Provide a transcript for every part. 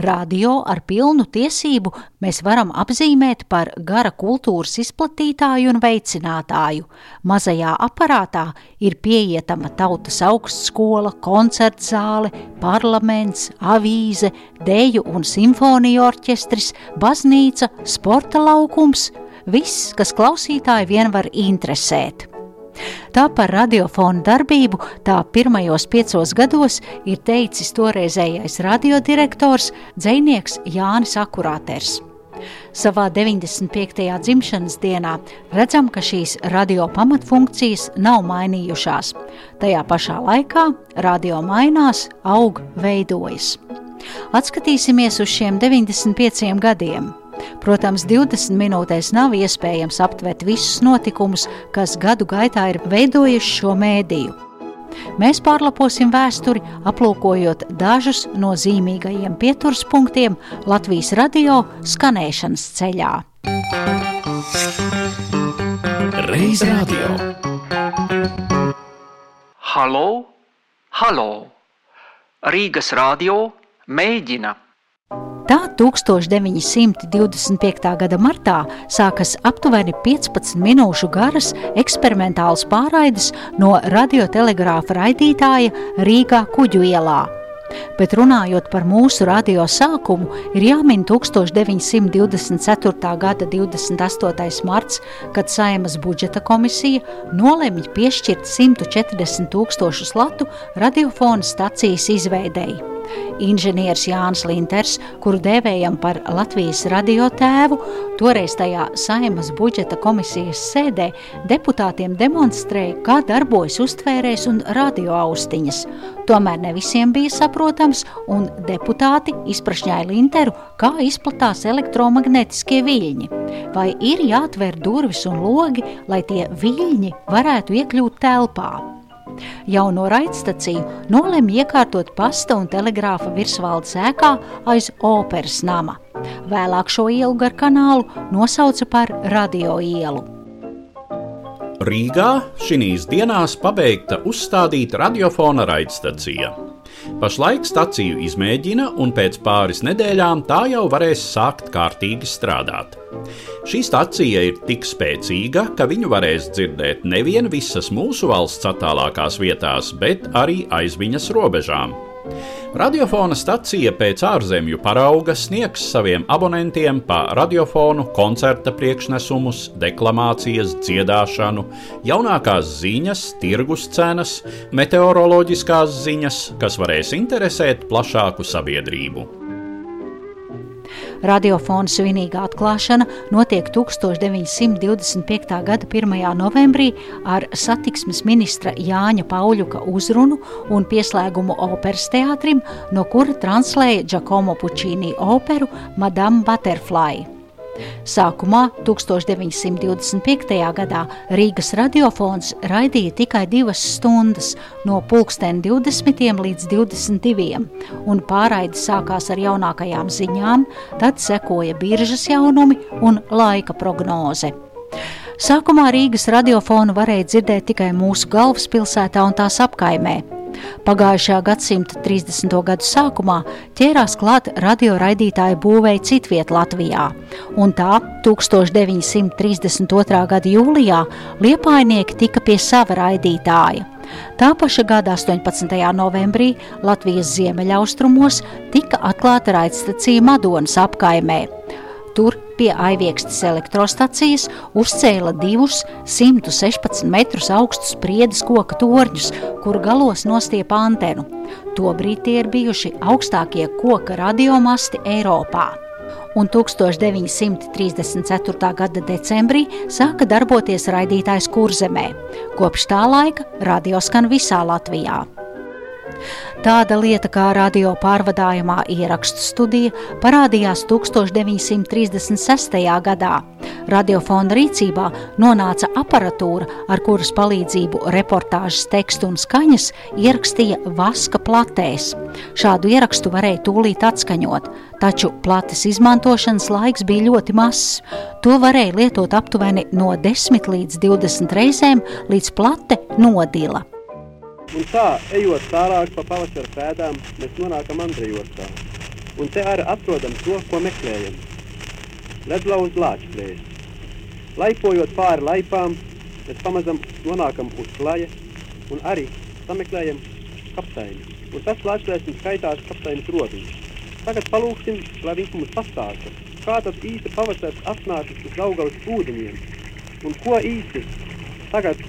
Radio ar pilnu tiesību mēs varam apzīmēt par gara kultūras izplatītāju un veicinātāju. Mazajā aparātā ir pieejama tautas augstskola, koncertzāle, parlaments, avīze, deju un simfoniju orķestris, baznīca, sporta laukums – viss, kas klausītāji vien var interesēt. Tā par radiofonu darbību tā pirmajos piecos gados ir teicis toreizējais radiodirektors dzēnieks Jānis Akurāters. Savā 95. dzimšanas dienā redzam, ka šīs radio pamatfunkcijas nav mainījušās. Tajā pašā laikā radio mainās, aug, veidojas. Atskatīsimies uz šiem 95 gadiem. Protams, 20 minūtēs nav iespējams aptvert visus notikumus, kas gadu gaitā ir veidojuši šo mēdīju. Mēs pārlaposim vēsturi, aplūkojot dažus no zīmīgajiem pieturspunktiem Latvijas radio skanēšanas ceļā. Reiz radio. Halo, halo! Rīgas radio mēģina! Tā 1925. gada martā sākas aptuveni 15 minūšu garas eksperimentāls pārraides no radiotelegrāfa raidītāja Rīgā Kuģu ielā. Bet runājot par mūsu radio sākumu, ir jāmin 1924. gada 28. marts, kad Saimas budžeta komisija nolemj piešķirt 140 tūkstošus latu radiofona stacijas izveidēji. Inženieris Jānis Linters, kuru dēvējam par Latvijas radiotēvu, toreiz tajā Saimas budžeta komisijas sēdē deputātiem demonstrēja, kā darbojas uztvērējs un radioaustiņas. Tomēr ne visiem bija saprotams, un deputāti izprašņāja Linteru, kā izplatās elektromagnetiskie viļņi. Vai ir jāatver durvis un logi, lai tie viļņi varētu iekļūt telpā? Jauno raidstaciju nolēma iekārtot pasta un telegrāfa virsvaldes ēkā aiz operas nama. Vēlāk šo ielu gar kanālu nosauca par radio ielu. Rīgā šīs dienās pabeigta uzstādīt radiofona raidstacija. Pašlaik staciju izmēģina, un pēc pāris nedēļām tā jau varēs sākt kārtīgi strādāt. Šī stacija ir tik spēcīga, ka viņu varēs dzirdēt nevien visas mūsu valsts attālākās vietās, bet arī aiz viņas robežām. Radiofona stacija pēc ārzemju parauga sniegs saviem abonentiem pa radiofonu, koncerta priekšnesumus, deklamācijas, dziedāšanu, jaunākās ziņas, tirgus cenas, meteoroloģiskās ziņas, kas varēs interesēt plašāku sabiedrību. Radiofona svinīga atklāšana notiek 1925. gada 1. novembrī ar satiksmes ministra Jāņa Pauļuka uzrunu un pieslēgumu operas teātrim, no kura translēja Giacomo Puccini operu Madame Butterfly. Sākumā 1925. gadā Rīgas radiofons raidīja tikai divas stundas, no pulksten 20 līdz 22, un pārraide sākās ar jaunākajām ziņām, tad sekoja biržas jaunumi un laika prognoze. Sākumā Rīgas radiofonu varēja dzirdēt tikai mūsu galvaspilsētā un tās apkaimē. Pagājušā gadsimta 30. gadu sākumā ķērās klāt radioraidītāju būvēja citviet Latvijā, un tā 1932. gada jūlijā liepainieki tika pie sava raidītāja. Tā paša gada 18. novembrī Latvijas ziemeļaustrumos tika atklāta raidstacija Madonas apkaimē. Tur pie Aiviekstes elektrostacijas uzcēla divus 116 metrus augstus priedes koka torņus, kuru galos nostiepa antenu. Tobrīd tie ir bijuši augstākie koka radiomasti Eiropā un 1934. gada decembrī sāka darboties raidītājs Kurzemē. Kopš tā laika radio skan visā Latvijā. Tāda lieta kā radio pārvadājumā ierakstu studija parādījās 1936. gadā. Radiofona rīcībā nonāca aparatūra, ar kuras palīdzību reportāžas tekstu un skaņas ierakstīja vaska platēs. Šādu ierakstu varēja tūlīt atskaņot, taču plates izmantošanas laiks bija ļoti mazs. To varēja lietot aptuveni no 10 līdz 20 reizēm, līdz plate nodila. Un tā, ejot tālāk pa pavasara pēdām, mēs nonākam Andrejostā. Un te arī atrodam to, ko meklējam. Ledlauz lāčplēs. Laipojot pāri laipām, mēs pamazam nonākam uz klaja un arī sameklējam kapteini. Un tas lāčplēs mums skaitās kapteinis Rodiņš. Tagad palūksim, lai viņš mums pastāsta, kā tad īsti pavasars atnācis uz Daugavas ūdeņiem un ko īsti tagad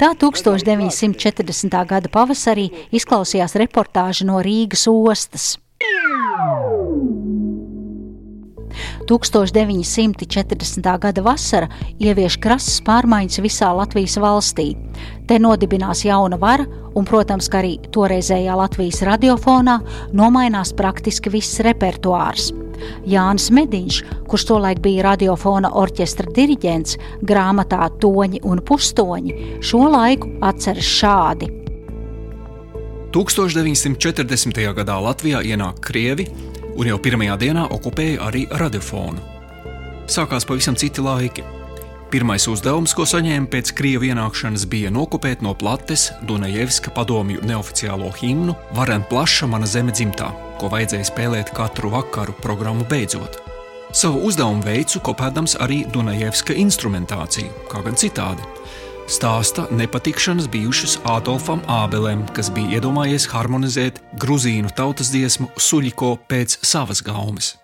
tā 1940. gada pavasarī izklausījās reportāža no Rīgas ostas. 1940. gada vasara ievieš krasas pārmaiņas visā Latvijas valstī. Te nodibinās jauna vara, un, protams, arī toreizējā Latvijas radiofonā nomainās praktiski viss repertuārs. Jānis Mediņš, kurš tolaik bija radiofona orķestra diriģents, grāmatā Toņi un Pustoņi, šo laiku atceras šādi. 1940. gadā Latvijā ienāk krievi un jau pirmajā dienā okupēja arī radiofonu. Sākās pavisam citi laiki. Pirmais uzdevums, ko saņēma pēc krievu ienākšanas, bija nokopēt no plates Dunajevska padomju neoficiālo himnu Varen plaša mana zeme dzimtā ko vajadzēja spēlēt katru vakaru programmu beidzot. Savu uzdevumu veicu kopēdams arī Dunajevska instrumentāciju, kā gan citādi. Stāsta nepatikšanas bijušas Ādolfam Ābelēm, kas bija iedomājies harmonizēt gruzīnu tautas dziesmu Suļiko pēc savas gaumes.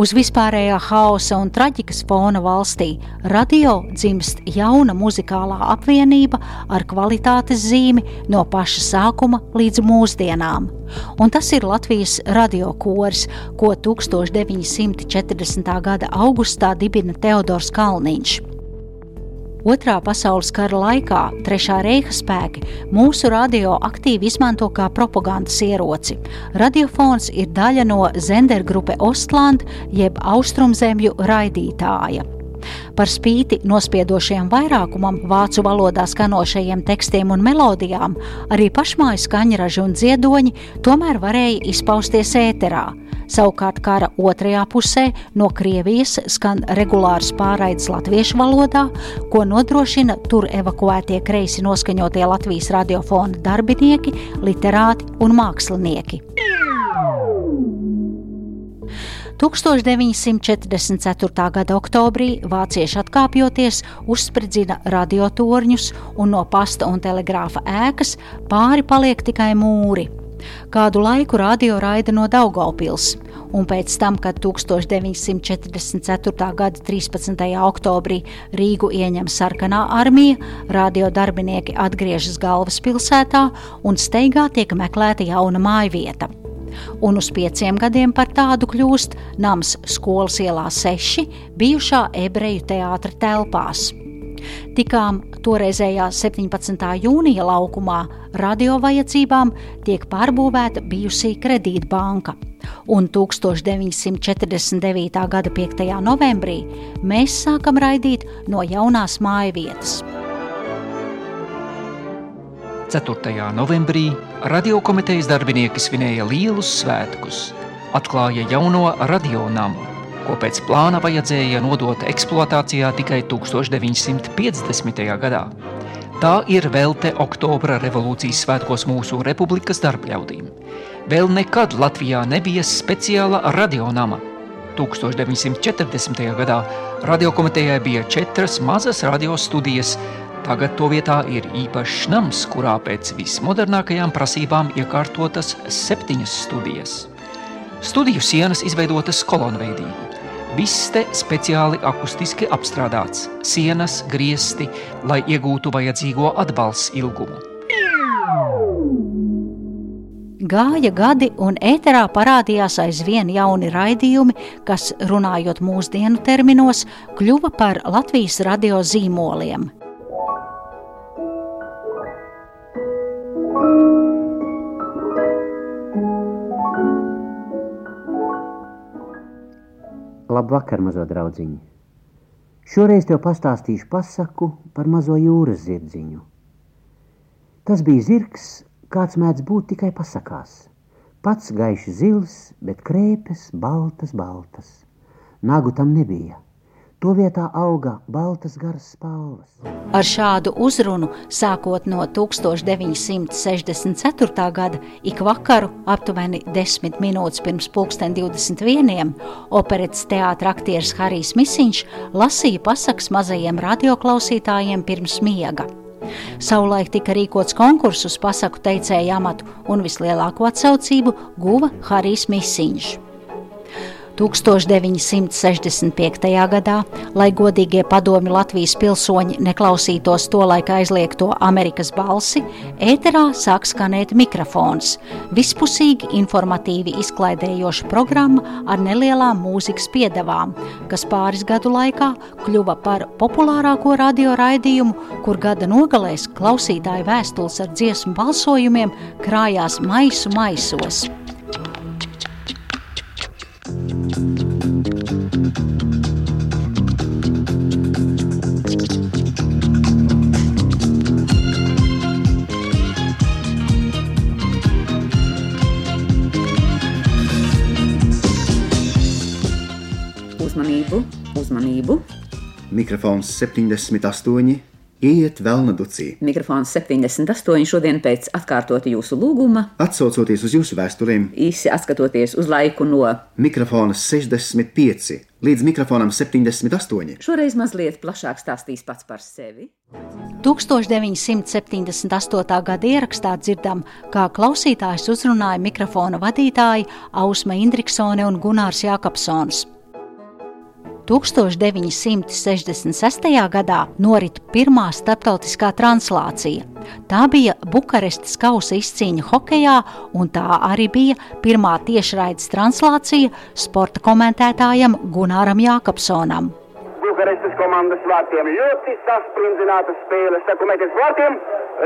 Uz vispārējā haosa un traģikas fona valstī radio dzimst jauna muzikālā apvienība ar kvalitātes zīmi no paša sākuma līdz mūsdienām. Un tas ir Latvijas radiokors, ko 1940. gada augustā dibina Teodors Kalniņš. Otrā pasaules kara laikā Trešā reiha spēki mūsu radio aktīvi izmanto kā propagandas ieroci. Radiofons ir daļa no Zendergrupe Ostland jeb Austrumzemju raidītāja. Par spīti nospiedošajam vairākumam vācu valodā skanošajiem tekstiem un melodijām, arī pašmāju skaņraži un dziedoņi tomēr varēja izpausties ēterā. Savukārt kara otrajā pusē no Krievijas skan regulārs pārraides latviešu valodā, ko nodrošina tur evakuētie kreisi noskaņotie Latvijas radiofona darbinieki, literāti un mākslinieki. 1944. gada oktobrī vācieši atkāpjoties, uzspridzina radiotorņus un no pasta un telegrāfa ēkas pāri paliek tikai mūri. Kādu laiku radio raida no Daugaupils, un pēc tam, kad 1944. gada 13. oktobrī Rīgu ieņem sarkanā armija, radio darbinieki atgriežas galvaspilsētā un steigā tiek meklēta jauna mājvieta. Un uz pieciem gadiem par tādu kļūst nams skolas ielā 6, bijušā ebreju teātra telpās. Tikām toreizējā 17. jūnija laukumā radio vajadzībām tiek pārbūvēta bijusī kredītbanka, un 1949. gada 5. novembrī mēs sākam raidīt no jaunās mājvietas. 4. novembrī radiokomitejas darbinieki svinēja lielus svētkus, atklāja jauno radionamu ko pēc plāna vajadzēja nodot eksploatācijā tikai 1950. gadā. Tā ir velte oktobra revolūcijas svētkos mūsu republikas darbļaudīm. Vēl nekad Latvijā nebija speciāla radionama. 1940. gadā radiokomitejai bija četras mazas radiostudijas, Tagad to vietā ir īpašs nams, kurā pēc vismodernākajām prasībām iekārtotas septiņas studijas. Studiju sienas izveidotas kolonveidīgi. Viss te speciāli akustiski apstrādāts, sienas, griesti, lai iegūtu vajadzīgo atbalsts ilgumu. Gāja gadi, un ēterā parādījās aizvien jauni raidījumi, kas, runājot mūsdienu terminos, kļuva par Latvijas radio zīmoliem. Labvakar, mazo draugiņu! Šoreiz tev pastāstīšu pasaku par mazo jūras zirdziņu. Tas bija zirgs, kāds mēdz būt tikai pasakās. Pats gaiši zils, bet krēpes baltas, baltas. Nagu tam nebija. To vietā auga baltas garas spalvas. Ar šādu uzrunu, sākot no 1964. gada, ik vakaru, aptuveni 10 minūtes pirms pulksten 21. operetes teātra aktieris Harijs Misiņš lasīja pasakas mazajiem radioklausītājiem pirms miega. Savulaik tika rīkots konkurss uz pasaku teicēju amatu, un vislielāko atsaucību guva Harijs Misiņš. 1965. gadā, lai godīgie padomi Latvijas pilsoņi neklausītos to laika aizliegto Amerikas balsi, ēterā sāk skanēt mikrofons. Vispusīgi informatīvi izklaidējoša programma ar nelielām mūzikas piedevām, kas pāris gadu laikā kļuva par populārāko radioraidījumu, kur gada nogalēs klausītāju vēstules ar dziesmu balsojumiem krājās maisu maisos. Uzmanību, uzmanību! Mikrofons 78, iet Velna Ducī. Mikrofons 78 šodien pēc atkārtota jūsu lūguma, Atsaucoties uz jūsu vēstulēm, īsi atskatoties uz laiku no mikrofona 65 līdz mikrofonam 78. šoreiz mazliet plašāk stāstīs pats par sevi. 1978. gada ierakstā dzirdam, kā klausītājs uzrunāja mikrofona vadītāji Ausma Indriksone un Gunārs Jākapsons. 1966. gadā norit pirmā starptautiskā translācija. Tā bija Bukarestas kausa izcīņa hokejā, un tā arī bija pirmā tiešraides translācija sporta komentētājam Gunāram Jākapsonam. Bukarestas komandas vārtiem ļoti sasprindzināta spēle. Saku meties vārtiem,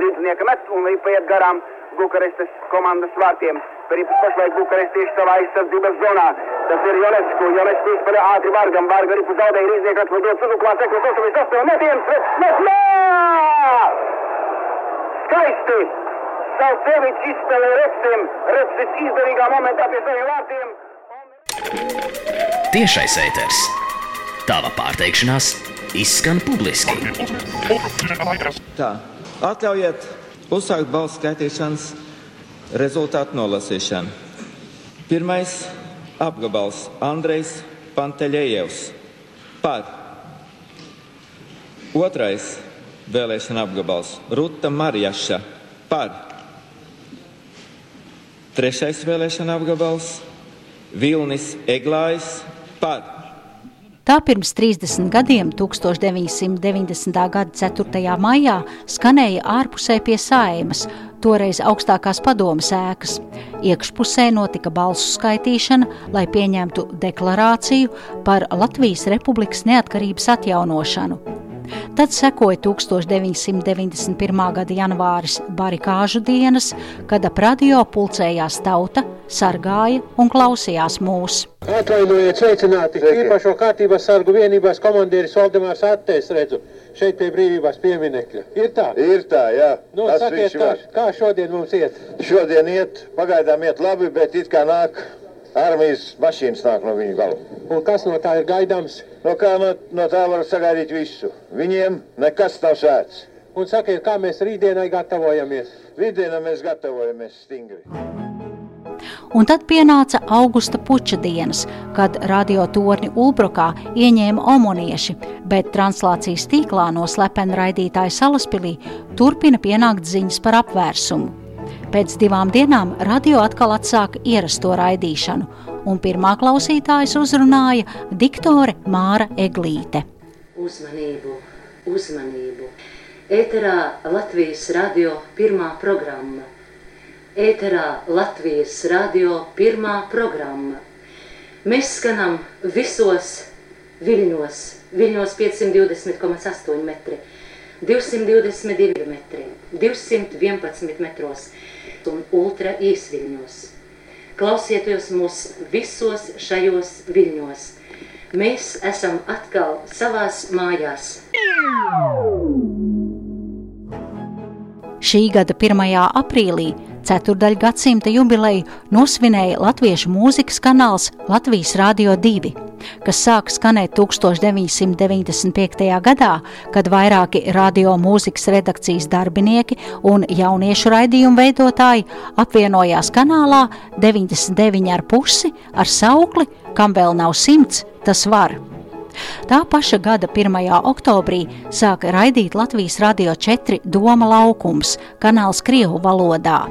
rīznieka met un līpaiet garām Bukarestas komandas vārtiem. Peripas pašlaik Bukarestieši savā aizsardzības zonā. Tas ir Jonesku. Jonesku izspēlē ātri Vargam. Varga ripu zaudēja rīznieku atlidot Suduklā. Sekos 88 metiens. Met! Met! Skaisti! Salcevičs izspēlē Repsim. Repsis izdevīgā momentā pie saviem vārtiem. Tiešais ēters. Tava pārteikšanās izskan publiski. Tā, atļaujiet uzsākt balsu skaitīšanas rezultātu nolasīšanu. Pirmais apgabals Andrejs Panteļējevs par. Otrais vēlēšana apgabals Ruta Marjaša par. Trešais vēlēšana apgabals Vilnis Eglājs par. Tā pirms 30 gadiem, 1990. gada 4. maijā, skanēja ārpusē pie saimas, toreiz augstākās padomas ēkas. Iekšpusē notika balsu skaitīšana, lai pieņemtu deklarāciju par Latvijas Republikas neatkarības atjaunošanu. Tad sekoja 1991. gada janvāris barikāžu dienas, kad ap radio pulcējās tauta, sargāja un klausījās mūs. Atvainojiet, sveicināti! Īpašo kārtības sargu vienībās komandieris Valdemārs Attēs redzu. Šeit pie brīvības pieminekļa. Ir tā? Ir tā, jā. Nu, Tas sakiet, kā, kā šodien mums iet? Šodien iet, pagaidām iet labi, bet it kā nāk armijas mašīnas nāk no viņu galu. Un kas no tā ir gaidāms? No kā no, no tā var sagaidīt visu? Viņiem nekas nav sēts. Un sakiet, kā mēs rītdienai gatavojamies? Rītdienā mēs gatavojamies stingri. Un tad pienāca augusta puča dienas, kad radiotorni Ulbrokā ieņēma omonieši, bet translācijas tīklā no slepena raidītāja Salaspilī turpina pienākt ziņas par apvērsumu. Pēc divām dienām radio atkal atsāka ierasto raidīšanu, un pirmā klausītājas uzrunāja diktore Māra Eglīte. Uzmanību, uzmanību! Ēterā Latvijas radio pirmā programma. Ēterā Latvijas radio pirmā programma. Mēs skanam visos viļņos, viļņos 520,8 metri, 222 metri, 211 metros un ultra īsviļņos. Klausieties mūs visos šajos viļņos. Mēs esam atkal savās mājās. Šī gada 1. aprīlī ceturdaļ gadsimta jubileju nosvinēja latviešu mūzikas kanāls Latvijas Rādio 2, kas sāka skanēt 1995. gadā, kad vairāki radio mūzikas redakcijas darbinieki un jauniešu raidījumu veidotāji apvienojās kanālā 99,5 ar saukli, kam vēl nav simts, tas var. Tā paša gada 1. oktobrī sāka raidīt Latvijas Radio 4 Doma laukums, kanāls Krievu valodā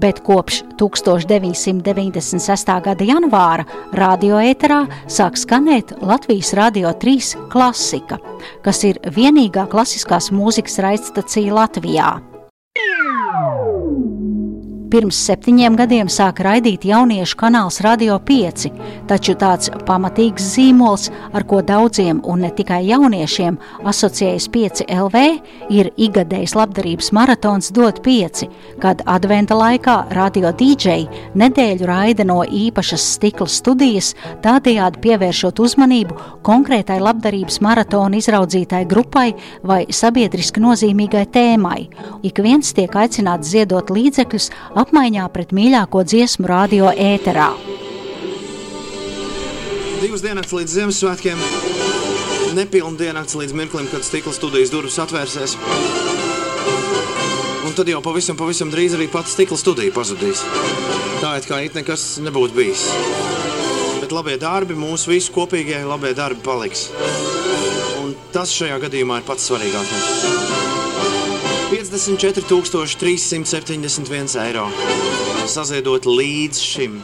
bet kopš 1996. gada janvāra radioēterā sāk skanēt Latvijas Radio 3 klasika, kas ir vienīgā klasiskās mūzikas raidstacija Latvijā. Pirms septiņiem gadiem sāka raidīt jauniešu kanāls Radio 5, taču tāds pamatīgs zīmols, ar ko daudziem un ne tikai jauniešiem asociējas 5 LV, ir igadējs labdarības maratons Dot 5, kad adventa laikā radio DJ nedēļu raida no īpašas stikla studijas, tādējādi pievēršot uzmanību konkrētai labdarības maratona izraudzītai grupai vai sabiedriski nozīmīgai tēmai. Ik viens tiek aicināts ziedot līdzekļus apmaiņā pret mīļāko dziesmu radio ēterā. Divas dienas līdz Ziemassvētkiem, nepilna dienas līdz mirklim, kad stikla studijas durvis atvērsies. Un tad jau pavisam, pavisam drīz arī pats stikla studija pazudīs. Tā it kā it nekas nebūtu bijis. Bet labie darbi, mūsu visu kopīgie labie darbi paliks. Un tas šajā gadījumā ir pats svarīgākais. 54 371 eiro. Saziedot līdz šim.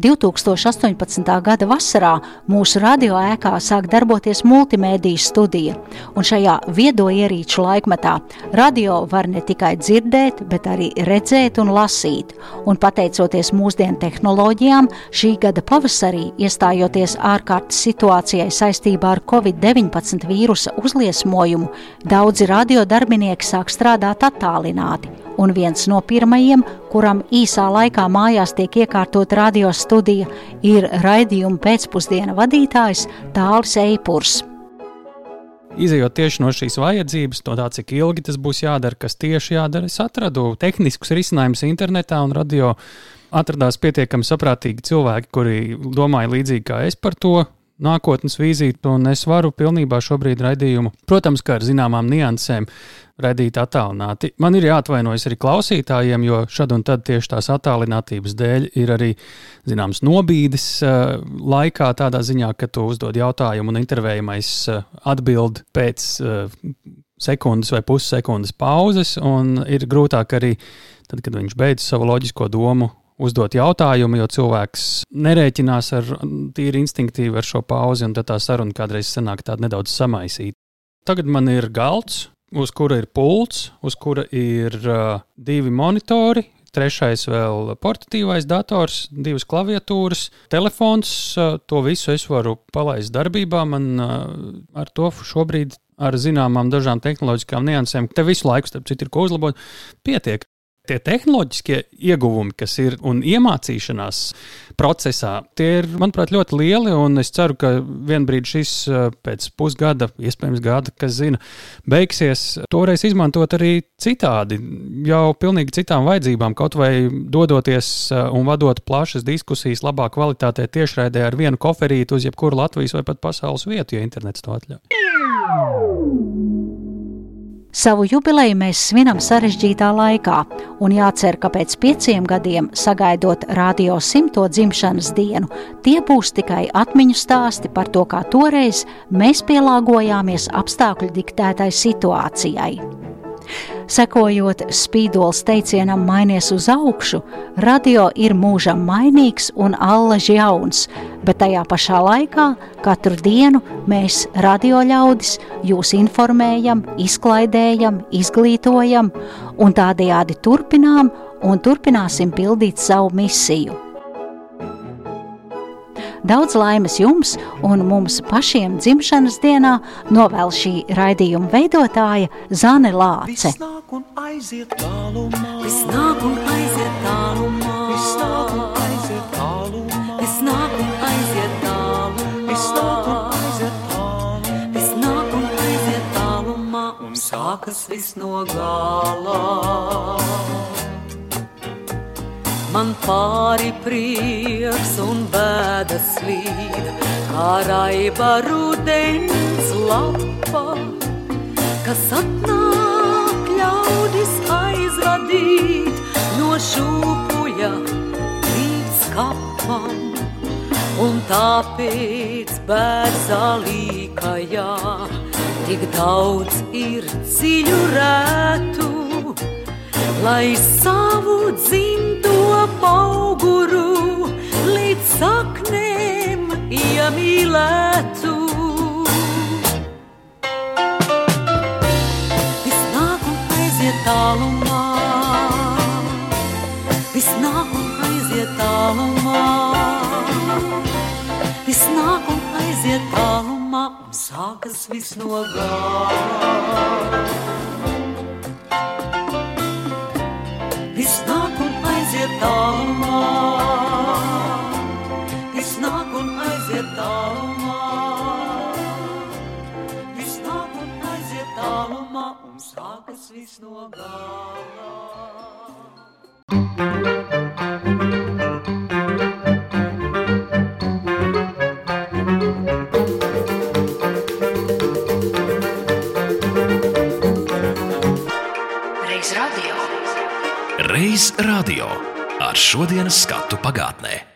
2018. gada vasarā mūsu radioēkā sāk darboties multimediju studija, un šajā viedo ierīču laikmetā radio var ne tikai dzirdēt, bet arī redzēt un lasīt. Un pateicoties mūsdienu tehnoloģijām, šī gada pavasarī, iestājoties ārkārtas situācijai saistībā ar Covid-19 vīrusa uzliesmojumu, daudzi radiodarbinieki sāk strādāt attālināti un viens no pirmajiem, kuram īsā laikā mājās tiek iekārtot radiostudija, ir raidījuma pēcpusdiena vadītājs Tālis Eipurs. Izejot tieši no šīs vajadzības, no tā, cik ilgi tas būs jādara, kas tieši jādara, es atradu tehniskus risinājumus internetā un radio. Atradās pietiekami saprātīgi cilvēki, kuri domāja līdzīgi kā es par to, nākotnes vīziju, un es varu pilnībā šobrīd raidījumu, protams, kā ar zināmām niansēm, raidīt attālināti. Man ir jāatvainojas arī klausītājiem, jo šad un tad tieši tās attālinātības dēļ ir arī zināms nobīdes uh, laikā, tādā ziņā, ka tu uzdod jautājumu un intervējamais uh, atbild pēc uh, sekundes vai pussekundes pauzes, un ir grūtāk arī tad, kad viņš beidz savu loģisko domu uzdot jautājumu, jo cilvēks nerēķinās ar tīri instinktīvi ar šo pauzi, un tad tā saruna kādreiz sanāk tāda nedaudz samaisīta. Tagad man ir galds, uz kura ir pults, uz kura ir uh, divi monitori, trešais vēl portatīvais dators, divas klaviatūras, telefons. Uh, to visu es varu palaist darbībā. Man uh, ar to šobrīd, ar zināmām dažām tehnoloģiskām niansēm, te visu laiku, starp citu, ir ko uzlabot, pietiek tie tehnoloģiskie ieguvumi, kas ir un iemācīšanās procesā, tie ir, manuprāt, ļoti lieli. Es ceru, ka vienā brīdī šis pēc pusgada, iespējams, gada, kas zina, beigsies, toreiz izmantot arī citādi, jau pilnīgi citām vajadzībām, kaut vai dodoties un vadot plašas diskusijas labā kvalitātē tiešraidē ar vienu koferīti uz jebkuru Latvijas vai pat pasaules vietu, ja internets to atļauj. Savu jubileju mēs svinam sarežģītā laikā, un jācer, ka pēc pieciem gadiem, sagaidot radio simto dzimšanas dienu, tie būs tikai atmiņu stāsti par to, kā toreiz mēs pielāgojāmies apstākļu diktētai situācijai. Sekojot spīdols teicienam mainies uz augšu, radio ir mūžam mainīgs un allaž jauns, bet tajā pašā laikā katru dienu mēs radio ļaudis jūs informējam, izklaidējam, izglītojam un tādējādi turpinām un turpināsim pildīt savu misiju. Daudz laimes jums un mums pašiem dzimšanas dienā novēl šī raidījuma veidotāja Zane Lāce. Viss nāk un aiziet tālumā, viss nāk un aiziet tālumā, viss nāk un aiziet tālumā, viss nāk un aiziet tālumā, viss nāk un aiziet tālumā, viss nāk un aiziet tālumā, un sākas viss no galā. Man pāri prieks un bēdas slīd, kā raiba rudens lapa, kas atnāk ļaudis aizvadīt no šūpuļa līdz kapam. Un tāpēc bērzalīkajā tik daudz ir dziļu rētu, lai savu dzimto pauguru līdz saknēm iemīlētu. Viss nāk un aiziet tālumā, viss nāk un aiziet tālumā, viss nāk un aiziet tālumā, un sākas viss no gala. Tālumā, viss nāk un aiziet tālumā, viss nāk un aiziet tālumā, un sākas viss no gala. Reiz radio. Reiz radio ar šodienas skatu pagātnē.